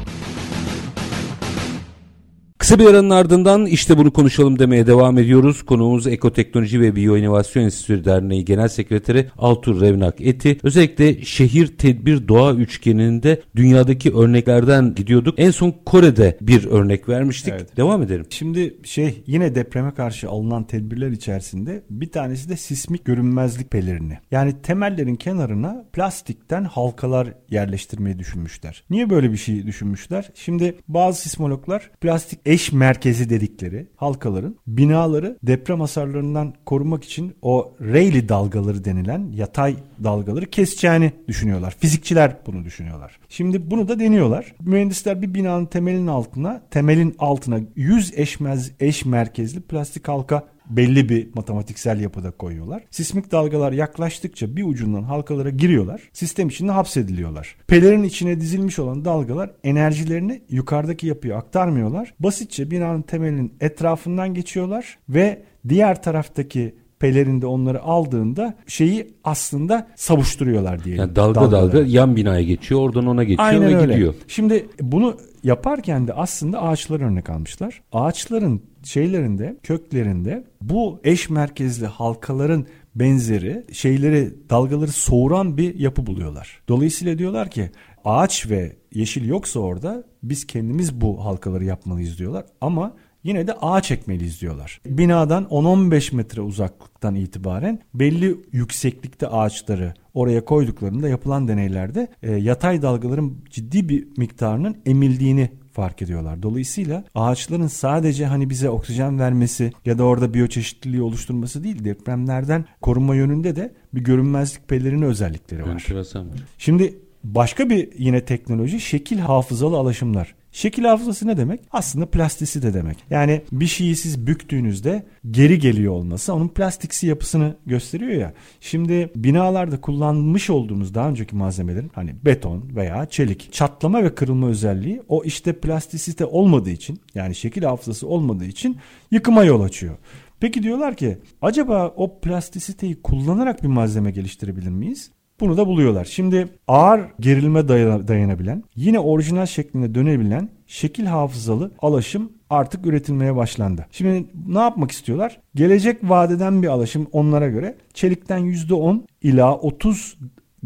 Kısa bir aranın ardından işte bunu konuşalım demeye devam ediyoruz. Konuğumuz Ekoteknoloji ve Biyoinovasyon Enstitüsü Derneği Genel Sekreteri Altur Revnak Eti. Özellikle şehir tedbir doğa üçgeninde dünyadaki örneklerden gidiyorduk. En son Kore'de bir örnek vermiştik. Evet. Devam edelim. Şimdi şey yine depreme karşı alınan tedbirler içerisinde bir tanesi de sismik görünmezlik pelerini. Yani temellerin kenarına plastikten halkalar yerleştirmeyi düşünmüşler. Niye böyle bir şey düşünmüşler? Şimdi bazı sismologlar plastik eş merkezi dedikleri halkaların binaları deprem hasarlarından korumak için o Rayleigh dalgaları denilen yatay dalgaları keseceğini düşünüyorlar. Fizikçiler bunu düşünüyorlar. Şimdi bunu da deniyorlar. Mühendisler bir binanın temelin altına, temelin altına 100 eşmez, eş merkezli plastik halka belli bir matematiksel yapıda koyuyorlar. Sismik dalgalar yaklaştıkça bir ucundan halkalara giriyorlar. Sistem içinde hapsediliyorlar. Pelerin içine dizilmiş olan dalgalar enerjilerini yukarıdaki yapıya aktarmıyorlar. Basitçe binanın temelinin etrafından geçiyorlar ve diğer taraftaki pelerinde onları aldığında şeyi aslında savuşturuyorlar diyelim. Yani dalga dalgaları. dalga yan binaya geçiyor oradan ona geçiyor Aynen ve öyle. gidiyor. Şimdi bunu yaparken de aslında ağaçlar örnek almışlar. Ağaçların şeylerinde, köklerinde bu eş merkezli halkaların benzeri şeyleri, dalgaları soğuran bir yapı buluyorlar. Dolayısıyla diyorlar ki ağaç ve yeşil yoksa orada biz kendimiz bu halkaları yapmalıyız diyorlar. Ama yine de ağaç ekmeliyiz diyorlar. Binadan 10-15 metre uzaklıktan itibaren belli yükseklikte ağaçları oraya koyduklarında yapılan deneylerde e, yatay dalgaların ciddi bir miktarının emildiğini fark ediyorlar. Dolayısıyla ağaçların sadece hani bize oksijen vermesi ya da orada biyoçeşitliliği oluşturması değil depremlerden korunma yönünde de bir görünmezlik pelerini özellikleri var. Enteresan. Şimdi başka bir yine teknoloji şekil hafızalı alaşımlar. Şekil hafızası ne demek? Aslında plastisite demek. Yani bir şeyi siz büktüğünüzde geri geliyor olması onun plastiksi yapısını gösteriyor ya. Şimdi binalarda kullanmış olduğumuz daha önceki malzemelerin hani beton veya çelik çatlama ve kırılma özelliği o işte plastisite olmadığı için yani şekil hafızası olmadığı için yıkıma yol açıyor. Peki diyorlar ki acaba o plastisiteyi kullanarak bir malzeme geliştirebilir miyiz? Bunu da buluyorlar. Şimdi ağır gerilme dayanabilen, yine orijinal şekline dönebilen şekil hafızalı alaşım artık üretilmeye başlandı. Şimdi ne yapmak istiyorlar? Gelecek vadeden bir alaşım onlara göre çelikten %10 ila 30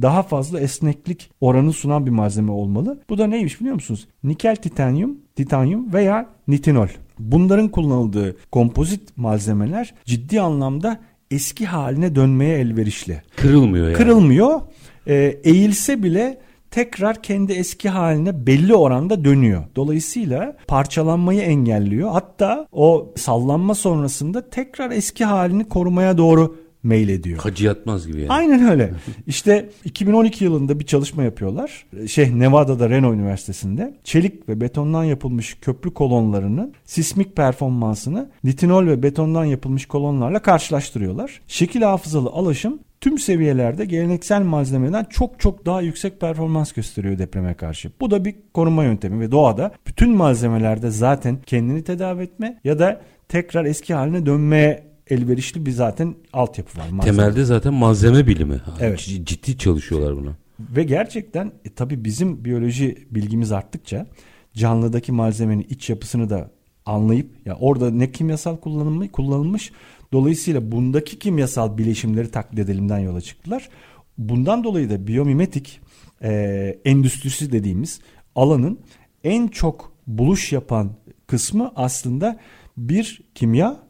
daha fazla esneklik oranı sunan bir malzeme olmalı. Bu da neymiş biliyor musunuz? Nikel titanyum, titanyum veya nitinol. Bunların kullanıldığı kompozit malzemeler ciddi anlamda eski haline dönmeye elverişli. Kırılmıyor yani. Kırılmıyor. E, eğilse bile tekrar kendi eski haline belli oranda dönüyor. Dolayısıyla parçalanmayı engelliyor. Hatta o sallanma sonrasında tekrar eski halini korumaya doğru mail ediyor. Hacı yatmaz gibi yani. Aynen öyle. İşte 2012 yılında bir çalışma yapıyorlar. Şey Nevada'da Reno Üniversitesi'nde çelik ve betondan yapılmış köprü kolonlarının sismik performansını nitinol ve betondan yapılmış kolonlarla karşılaştırıyorlar. Şekil hafızalı alaşım tüm seviyelerde geleneksel malzemeden çok çok daha yüksek performans gösteriyor depreme karşı. Bu da bir koruma yöntemi ve doğada bütün malzemelerde zaten kendini tedavi etme ya da tekrar eski haline dönmeye elverişli bir zaten altyapı var. Malzeme. Temelde zaten malzeme bilimi. Evet. Ciddi çalışıyorlar buna. Ve gerçekten e, tabii bizim biyoloji bilgimiz arttıkça canlıdaki malzemenin iç yapısını da anlayıp ya orada ne kimyasal kullanılmış, kullanılmış dolayısıyla bundaki kimyasal bileşimleri taklit edelimden yola çıktılar. Bundan dolayı da biyomimetik e, endüstrisi dediğimiz alanın en çok buluş yapan kısmı aslında bir kimya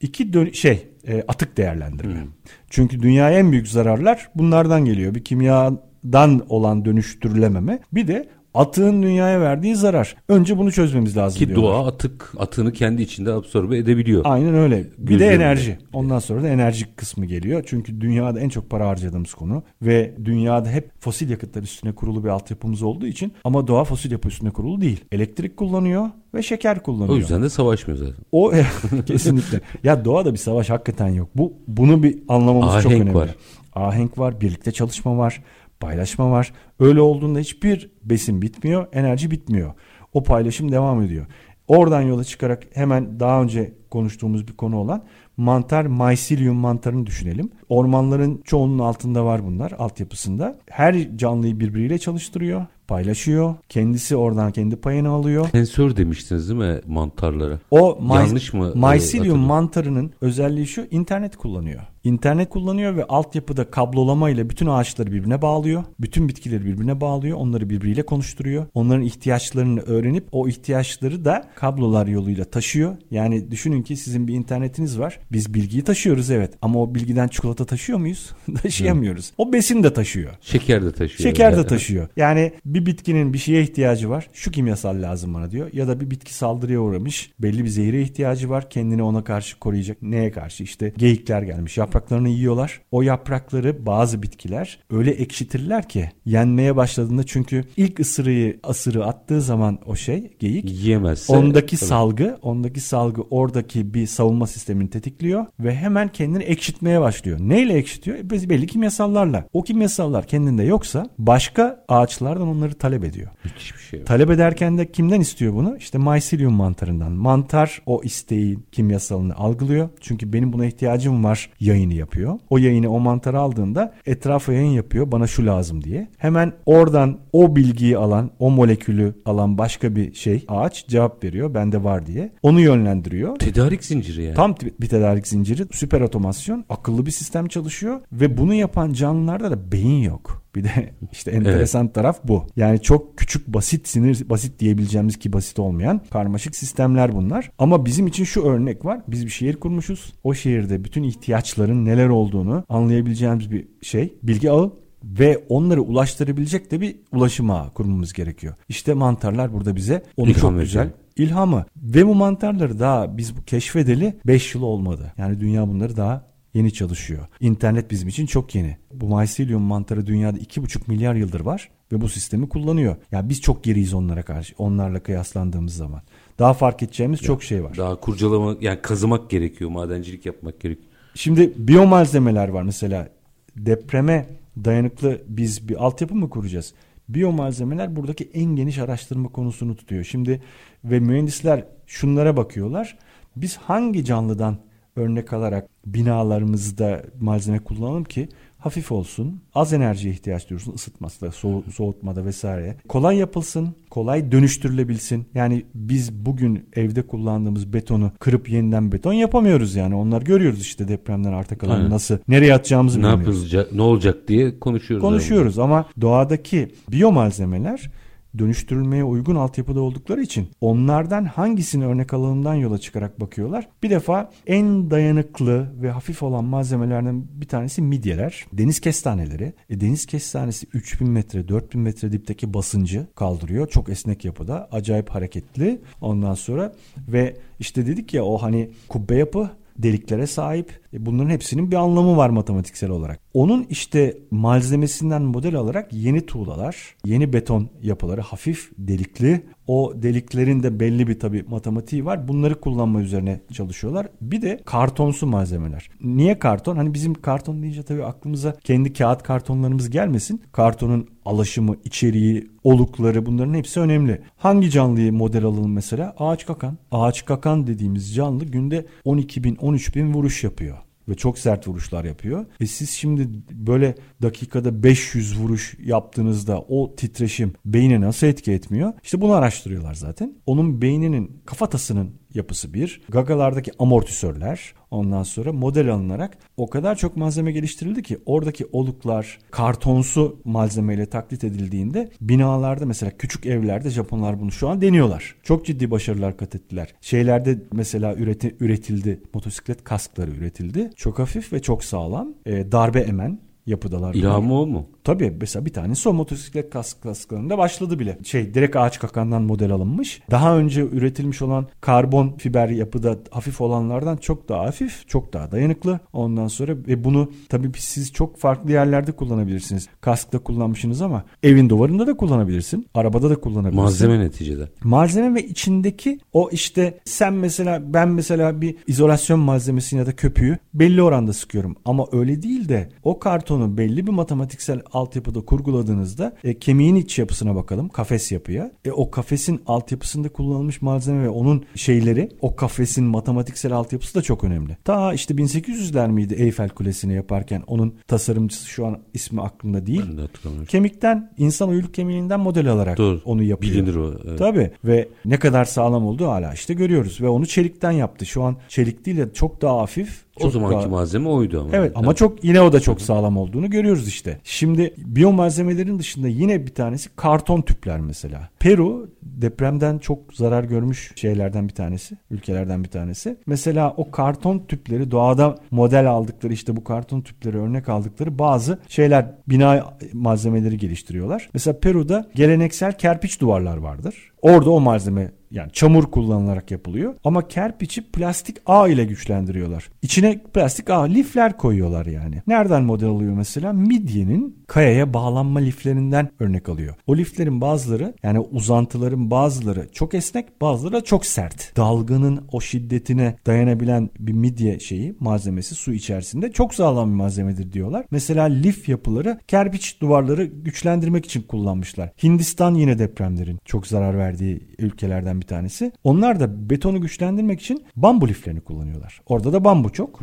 İki dön- şey e, atık değerlendirme. Hmm. Çünkü dünyaya en büyük zararlar bunlardan geliyor. Bir kimyadan olan dönüştürülememe. Bir de atığın dünyaya verdiği zarar. Önce bunu çözmemiz lazım Ki diyorlar. doğa atık atığını kendi içinde absorbe edebiliyor. Aynen öyle. Bir Gözümde. de enerji. Ondan sonra da enerji kısmı geliyor. Çünkü dünyada en çok para harcadığımız konu ve dünyada hep fosil yakıtlar üstüne kurulu bir altyapımız olduğu için ama doğa fosil yapı üstüne kurulu değil. Elektrik kullanıyor ve şeker kullanıyor. O yüzden de savaşmıyor zaten. O kesinlikle. ya doğada bir savaş hakikaten yok. Bu bunu bir anlamamız Ahenk çok önemli. Var. Ahenk var, birlikte çalışma var paylaşma var. Öyle olduğunda hiçbir besin bitmiyor, enerji bitmiyor. O paylaşım devam ediyor. Oradan yola çıkarak hemen daha önce konuştuğumuz bir konu olan mantar mycelium mantarını düşünelim. Ormanların çoğunun altında var bunlar altyapısında. Her canlıyı birbiriyle çalıştırıyor. paylaşıyor. Kendisi oradan kendi payını alıyor. Sensör demiştiniz değil mi mantarlara? O Yanlış mı, e, mycelium mantarının özelliği şu internet kullanıyor. İnternet kullanıyor ve altyapıda kablolama ile bütün ağaçları birbirine bağlıyor. Bütün bitkileri birbirine bağlıyor. Onları birbiriyle konuşturuyor. Onların ihtiyaçlarını öğrenip o ihtiyaçları da kablolar yoluyla taşıyor. Yani düşünün ki sizin bir internetiniz var. Biz bilgiyi taşıyoruz evet. Ama o bilgiden çikolata taşıyor muyuz? Taşıyamıyoruz. O besin de taşıyor. Şeker de taşıyor. Şeker de taşıyor. Yani bir bitkinin bir şeye ihtiyacı var. Şu kimyasal lazım bana diyor. Ya da bir bitki saldırıya uğramış. Belli bir zehire ihtiyacı var. Kendini ona karşı koruyacak. Neye karşı? İşte geyikler gelmiş. Yapraklarını yiyorlar. O yaprakları bazı bitkiler öyle ekşitirler ki yenmeye başladığında çünkü ilk ısırığı asırı attığı zaman o şey geyik Yiyemezse. Ondaki Tabii. salgı, ondaki salgı oradaki bir savunma sistemini tetikliyor ve hemen kendini ekşitmeye başlıyor. Neyle ekşitiyor? Biz belli kimyasallarla. O kimyasallar kendinde yoksa başka ağaçlardan onları talep ediyor. Müthiş bir şey. Talep ederken de kimden istiyor bunu? İşte mycelium mantarından. Mantar o isteğin kimyasalını algılıyor. Çünkü benim buna ihtiyacım var yayını yapıyor. O yayını o mantarı aldığında etrafa yayın yapıyor bana şu lazım diye. Hemen oradan o bilgiyi alan, o molekülü alan başka bir şey ağaç cevap veriyor bende var diye. Onu yönlendiriyor. Tedarik zinciri yani. Tam bir tedarik zinciri, süper otomasyon, akıllı bir sistem çalışıyor ve bunu yapan canlılarda da beyin yok. Bir de işte enteresan taraf bu. Yani çok küçük basit sinir basit diyebileceğimiz ki basit olmayan karmaşık sistemler bunlar. Ama bizim için şu örnek var. Biz bir şehir kurmuşuz. O şehirde bütün ihtiyaçların neler olduğunu anlayabileceğimiz bir şey. Bilgi ağı ve onları ulaştırabilecek de bir ulaşım ağı kurmamız gerekiyor. İşte mantarlar burada bize onu İlham çok güzel ilhamı. Ve bu mantarları daha biz bu keşfedeli 5 yıl olmadı. Yani dünya bunları daha yeni çalışıyor. İnternet bizim için çok yeni. Bu mycelium mantarı dünyada 2,5 milyar yıldır var ve bu sistemi kullanıyor. Yani biz çok geriyiz onlara karşı, onlarla kıyaslandığımız zaman. Daha fark edeceğimiz çok şey var. Daha kurcalama yani kazımak gerekiyor. Madencilik yapmak gerekiyor. Şimdi biyomalzemeler var mesela. Depreme dayanıklı biz bir altyapı mı kuracağız? Biyomalzemeler buradaki en geniş araştırma konusunu tutuyor. Şimdi ve mühendisler şunlara bakıyorlar. Biz hangi canlıdan örnek alarak binalarımızda malzeme kullanalım ki hafif olsun, az enerjiye ihtiyaç duyursun, ısıtmasında, soğu- soğutmada vesaire. Kolay yapılsın, kolay dönüştürülebilsin. Yani biz bugün evde kullandığımız betonu kırıp yeniden beton yapamıyoruz yani. Onlar görüyoruz işte depremden arta kalan Aynen. nasıl, nereye atacağımızı Ne bilmiyoruz. yapılacak, ne olacak diye konuşuyoruz. Konuşuyoruz ama doğadaki biyomalzemeler dönüştürülmeye uygun altyapıda oldukları için onlardan hangisini örnek alanından yola çıkarak bakıyorlar. Bir defa en dayanıklı ve hafif olan malzemelerden bir tanesi midyeler, deniz kestaneleri. E, deniz kestanesi 3000 metre, 4000 metre dipteki basıncı kaldırıyor. Çok esnek yapıda, acayip hareketli. Ondan sonra ve işte dedik ya o hani kubbe yapı deliklere sahip. E, Bunların hepsinin bir anlamı var matematiksel olarak. Onun işte malzemesinden model alarak yeni tuğlalar, yeni beton yapıları hafif delikli. O deliklerin de belli bir tabi matematiği var. Bunları kullanma üzerine çalışıyorlar. Bir de kartonsu malzemeler. Niye karton? Hani bizim karton deyince tabii aklımıza kendi kağıt kartonlarımız gelmesin. Kartonun alaşımı, içeriği, olukları bunların hepsi önemli. Hangi canlıyı model alalım mesela? Ağaç kakan. Ağaç kakan dediğimiz canlı günde 12 bin 13 bin vuruş yapıyor ve çok sert vuruşlar yapıyor. E siz şimdi böyle dakikada 500 vuruş yaptığınızda o titreşim beyne nasıl etki etmiyor? İşte bunu araştırıyorlar zaten. Onun beyninin kafatasının yapısı bir. Gagalardaki amortisörler ondan sonra model alınarak o kadar çok malzeme geliştirildi ki oradaki oluklar kartonsu malzemeyle taklit edildiğinde binalarda mesela küçük evlerde Japonlar bunu şu an deniyorlar. Çok ciddi başarılar kat ettiler. Şeylerde mesela üreti, üretildi. Motosiklet kaskları üretildi. Çok hafif ve çok sağlam. E, darbe emen yapıdalar. İlhamı o mu? Tabii mesela bir tanesi o motosiklet kask kasklarında başladı bile. Şey direkt ağaç kakandan model alınmış. Daha önce üretilmiş olan karbon fiber yapıda hafif olanlardan çok daha hafif, çok daha dayanıklı. Ondan sonra ve bunu tabii siz çok farklı yerlerde kullanabilirsiniz. Kaskta kullanmışsınız ama evin duvarında da kullanabilirsin. Arabada da kullanabilirsin. Malzeme neticede. Malzeme ve içindeki o işte sen mesela ben mesela bir izolasyon malzemesini ya da köpüğü belli oranda sıkıyorum. Ama öyle değil de o kartonun betonu belli bir matematiksel altyapıda kurguladığınızda e, kemiğin iç yapısına bakalım. Kafes yapıya. E, o kafesin altyapısında kullanılmış malzeme ve onun şeyleri o kafesin matematiksel altyapısı da çok önemli. Ta işte 1800'ler miydi Eyfel Kulesi'ni yaparken onun tasarımcısı şu an ismi aklımda değil. Ben de hatırlamıyorum. Kemikten insan uyluk kemiğinden model alarak Doğru. onu yapıyor. Bilinir o. Evet. Tabii ve ne kadar sağlam olduğu hala işte görüyoruz ve onu çelikten yaptı. Şu an çelik değil de çok daha hafif. O çok zamanki daha- malzeme oydu ama. Evet ama çok yine o da çok sağlam olduğunu görüyoruz işte. Şimdi biyomalzemelerin dışında yine bir tanesi karton tüpler mesela. Peru depremden çok zarar görmüş şeylerden bir tanesi, ülkelerden bir tanesi. Mesela o karton tüpleri doğada model aldıkları işte bu karton tüpleri örnek aldıkları bazı şeyler bina malzemeleri geliştiriyorlar. Mesela Peru'da geleneksel kerpiç duvarlar vardır. Orada o malzeme yani çamur kullanılarak yapılıyor. Ama kerpiçi plastik ağ ile güçlendiriyorlar. İçine plastik ağ lifler koyuyorlar yani. Nereden model alıyor mesela? Midyenin kayaya bağlanma liflerinden örnek alıyor. O liflerin bazıları yani uzantıların bazıları çok esnek bazıları çok sert. Dalganın o şiddetine dayanabilen bir midye şeyi malzemesi su içerisinde çok sağlam bir malzemedir diyorlar. Mesela lif yapıları kerpiç duvarları güçlendirmek için kullanmışlar. Hindistan yine depremlerin çok zarar verdiği ülkelerden bir tanesi. Onlar da betonu güçlendirmek için bambu liflerini kullanıyorlar. Orada da bambu çok.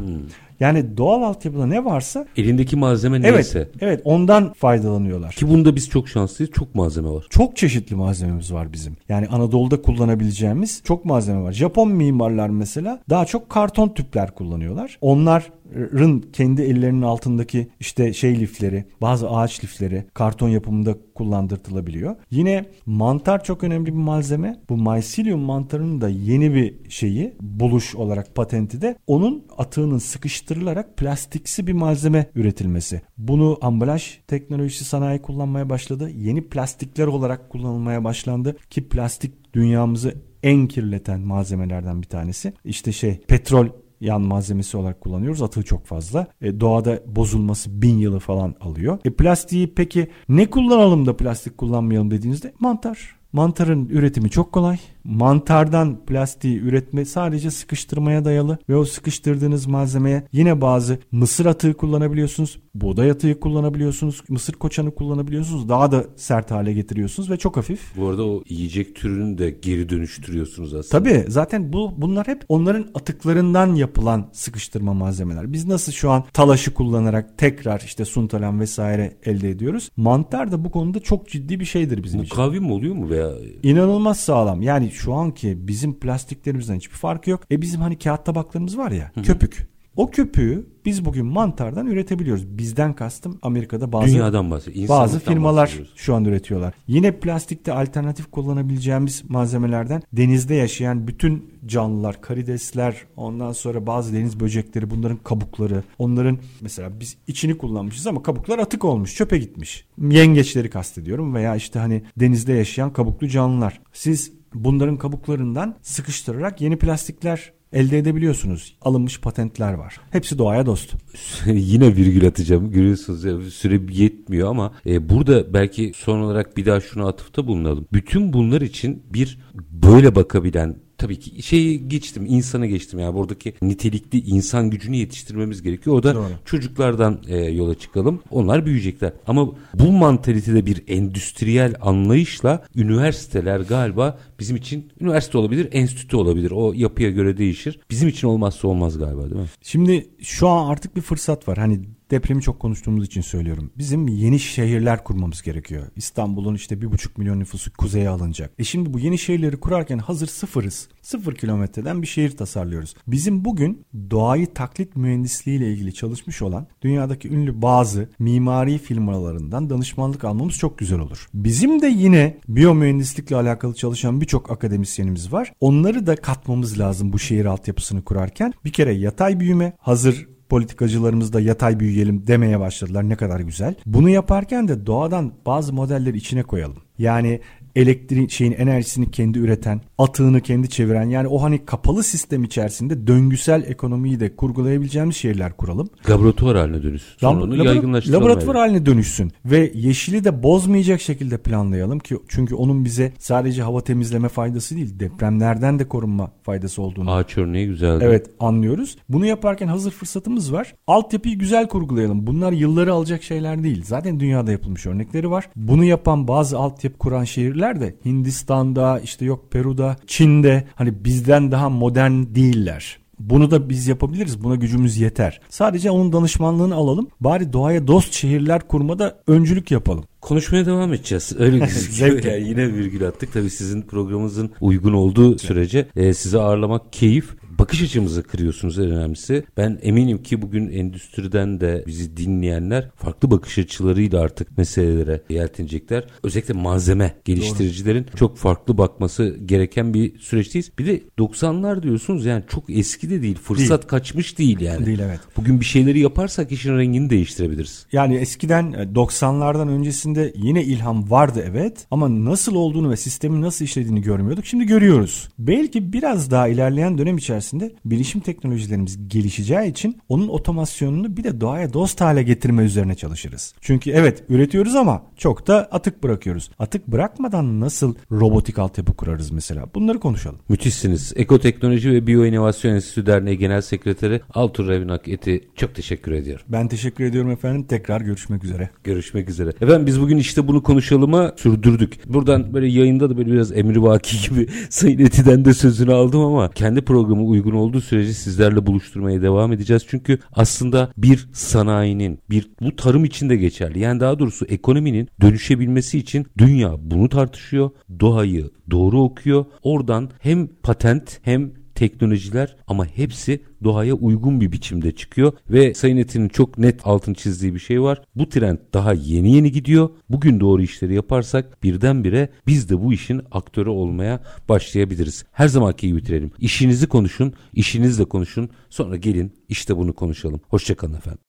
Yani doğal altyapıda ne varsa Elindeki malzeme evet neyse. evet ondan faydalanıyorlar. Ki bunda biz çok şanslıyız. Çok malzeme var. Çok çeşitli malzememiz var bizim. Yani Anadolu'da kullanabileceğimiz çok malzeme var. Japon mimarlar mesela daha çok karton tüpler kullanıyorlar. Onların kendi ellerinin altındaki işte şey lifleri, bazı ağaç lifleri karton yapımında kullandırtılabiliyor. Yine mantar çok önemli bir malzeme. Bu mycelium mantarının da yeni bir şeyi buluş olarak patenti de onun atığının sıkıştırılarak plastiksi bir malzeme üretilmesi. Bunu ambalaj teknolojisi sanayi kullanmaya başladı. Yeni plastikler olarak kullanılmaya başlandı ki plastik dünyamızı en kirleten malzemelerden bir tanesi. İşte şey petrol yan malzemesi olarak kullanıyoruz. Atığı çok fazla. E, doğada bozulması bin yılı falan alıyor. E, plastiği peki ne kullanalım da plastik kullanmayalım dediğinizde mantar. Mantarın üretimi çok kolay. Mantardan plastiği üretme sadece sıkıştırmaya dayalı ve o sıkıştırdığınız malzemeye yine bazı mısır atığı kullanabiliyorsunuz. Buğday atığı kullanabiliyorsunuz. Mısır koçanı kullanabiliyorsunuz. Daha da sert hale getiriyorsunuz ve çok hafif. Bu arada o yiyecek türünü de geri dönüştürüyorsunuz aslında. Tabii zaten bu bunlar hep onların atıklarından yapılan sıkıştırma malzemeler. Biz nasıl şu an talaşı kullanarak tekrar işte suntalan vesaire elde ediyoruz. Mantar da bu konuda çok ciddi bir şeydir bizim için. Mukavim oluyor mu veya İnanılmaz sağlam. Yani şu anki bizim plastiklerimizden hiçbir farkı yok. E bizim hani kağıt tabaklarımız var ya köpük. O köpüğü biz bugün mantardan üretebiliyoruz. Bizden kastım Amerika'da bazı dünyadan bahsediyoruz. bazı firmalar şu an üretiyorlar. Yine plastikte alternatif kullanabileceğimiz malzemelerden denizde yaşayan bütün canlılar, karidesler, ondan sonra bazı deniz böcekleri, bunların kabukları, onların mesela biz içini kullanmışız ama kabuklar atık olmuş, çöpe gitmiş. Yengeçleri kastediyorum veya işte hani denizde yaşayan kabuklu canlılar. Siz bunların kabuklarından sıkıştırarak yeni plastikler elde edebiliyorsunuz. Alınmış patentler var. Hepsi doğaya dost. Yine virgül atacağım. Görüyorsunuz süre yetmiyor ama e, burada belki son olarak bir daha şuna atıfta bulunalım. Bütün bunlar için bir böyle bakabilen tabii ki şeyi geçtim insana geçtim yani buradaki nitelikli insan gücünü yetiştirmemiz gerekiyor. O da Doğru. çocuklardan e, yola çıkalım. Onlar büyüyecekler. Ama bu mantalitede bir endüstriyel anlayışla üniversiteler galiba bizim için üniversite olabilir, enstitü olabilir. O yapıya göre değişir. Bizim için olmazsa olmaz galiba değil mi? Şimdi şu an artık bir fırsat var. Hani depremi çok konuştuğumuz için söylüyorum. Bizim yeni şehirler kurmamız gerekiyor. İstanbul'un işte bir buçuk milyon nüfusu kuzeye alınacak. E şimdi bu yeni şehirleri kurarken hazır sıfırız. Sıfır kilometreden bir şehir tasarlıyoruz. Bizim bugün doğayı taklit mühendisliği ile ilgili çalışmış olan dünyadaki ünlü bazı mimari firmalarından danışmanlık almamız çok güzel olur. Bizim de yine biyomühendislikle alakalı çalışan birçok akademisyenimiz var. Onları da katmamız lazım bu şehir altyapısını kurarken. Bir kere yatay büyüme hazır politikacılarımız da yatay büyüyelim demeye başladılar. Ne kadar güzel. Bunu yaparken de doğadan bazı modelleri içine koyalım. Yani elektrik şeyin enerjisini kendi üreten atığını kendi çeviren yani o hani kapalı sistem içerisinde döngüsel ekonomiyi de kurgulayabileceğimiz şehirler kuralım. Laboratuvar haline dönüşsün. Sonra onu yaygınlaştıralım. Laboratuvar haline dönüşsün ve yeşili de bozmayacak şekilde planlayalım ki çünkü onun bize sadece hava temizleme faydası değil depremlerden de korunma faydası olduğunu. Ağaç örneği güzeldi. Evet anlıyoruz. Bunu yaparken hazır fırsatımız var. Altyapıyı güzel kurgulayalım. Bunlar yılları alacak şeyler değil. Zaten dünyada yapılmış örnekleri var. Bunu yapan bazı altyapı kuran şehirler de Hindistan'da işte yok Peru'da, Çin'de hani bizden daha modern değiller. Bunu da biz yapabiliriz. Buna gücümüz yeter. Sadece onun danışmanlığını alalım. Bari doğaya dost şehirler kurmada öncülük yapalım. Konuşmaya devam edeceğiz. Öyle gözüküyor. yani yine virgül attık. Tabii sizin programınızın uygun olduğu sürece e, sizi ağırlamak keyif bakış açımızı kırıyorsunuz en önemlisi. Ben eminim ki bugün endüstriden de bizi dinleyenler farklı bakış açılarıyla artık meselelere yeltenecekler. Özellikle malzeme geliştiricilerin Doğru. çok farklı bakması gereken bir süreçteyiz. Bir de 90'lar diyorsunuz yani çok eski de değil. Fırsat değil. kaçmış değil yani. Değil evet. Bugün bir şeyleri yaparsak işin rengini değiştirebiliriz. Yani eskiden 90'lardan e, öncesinde yine ilham vardı evet ama nasıl olduğunu ve sistemin nasıl işlediğini görmüyorduk. Şimdi görüyoruz. Belki biraz daha ilerleyen dönem içerisinde içerisinde bilişim teknolojilerimiz gelişeceği için onun otomasyonunu bir de doğaya dost hale getirme üzerine çalışırız. Çünkü evet üretiyoruz ama çok da atık bırakıyoruz. Atık bırakmadan nasıl robotik altyapı kurarız mesela? Bunları konuşalım. Müthişsiniz. Ekoteknoloji ve Biyoinovasyon Enstitüsü Derneği Genel Sekreteri Altur Revinak Eti çok teşekkür ediyorum. Ben teşekkür ediyorum efendim. Tekrar görüşmek üzere. Görüşmek üzere. Efendim biz bugün işte bunu konuşalıma sürdürdük. Buradan böyle yayında da böyle biraz emrivaki gibi Sayın Eti'den de sözünü aldım ama kendi programı uygun olduğu sürece sizlerle buluşturmaya devam edeceğiz. Çünkü aslında bir sanayinin, bir bu tarım için de geçerli. Yani daha doğrusu ekonominin dönüşebilmesi için dünya bunu tartışıyor. Doğayı doğru okuyor. Oradan hem patent hem teknolojiler ama hepsi doğaya uygun bir biçimde çıkıyor ve Sayın Etin'in çok net altın çizdiği bir şey var. Bu trend daha yeni yeni gidiyor. Bugün doğru işleri yaparsak birdenbire biz de bu işin aktörü olmaya başlayabiliriz. Her zamanki gibi bitirelim. İşinizi konuşun, işinizle konuşun. Sonra gelin işte bunu konuşalım. Hoşçakalın efendim.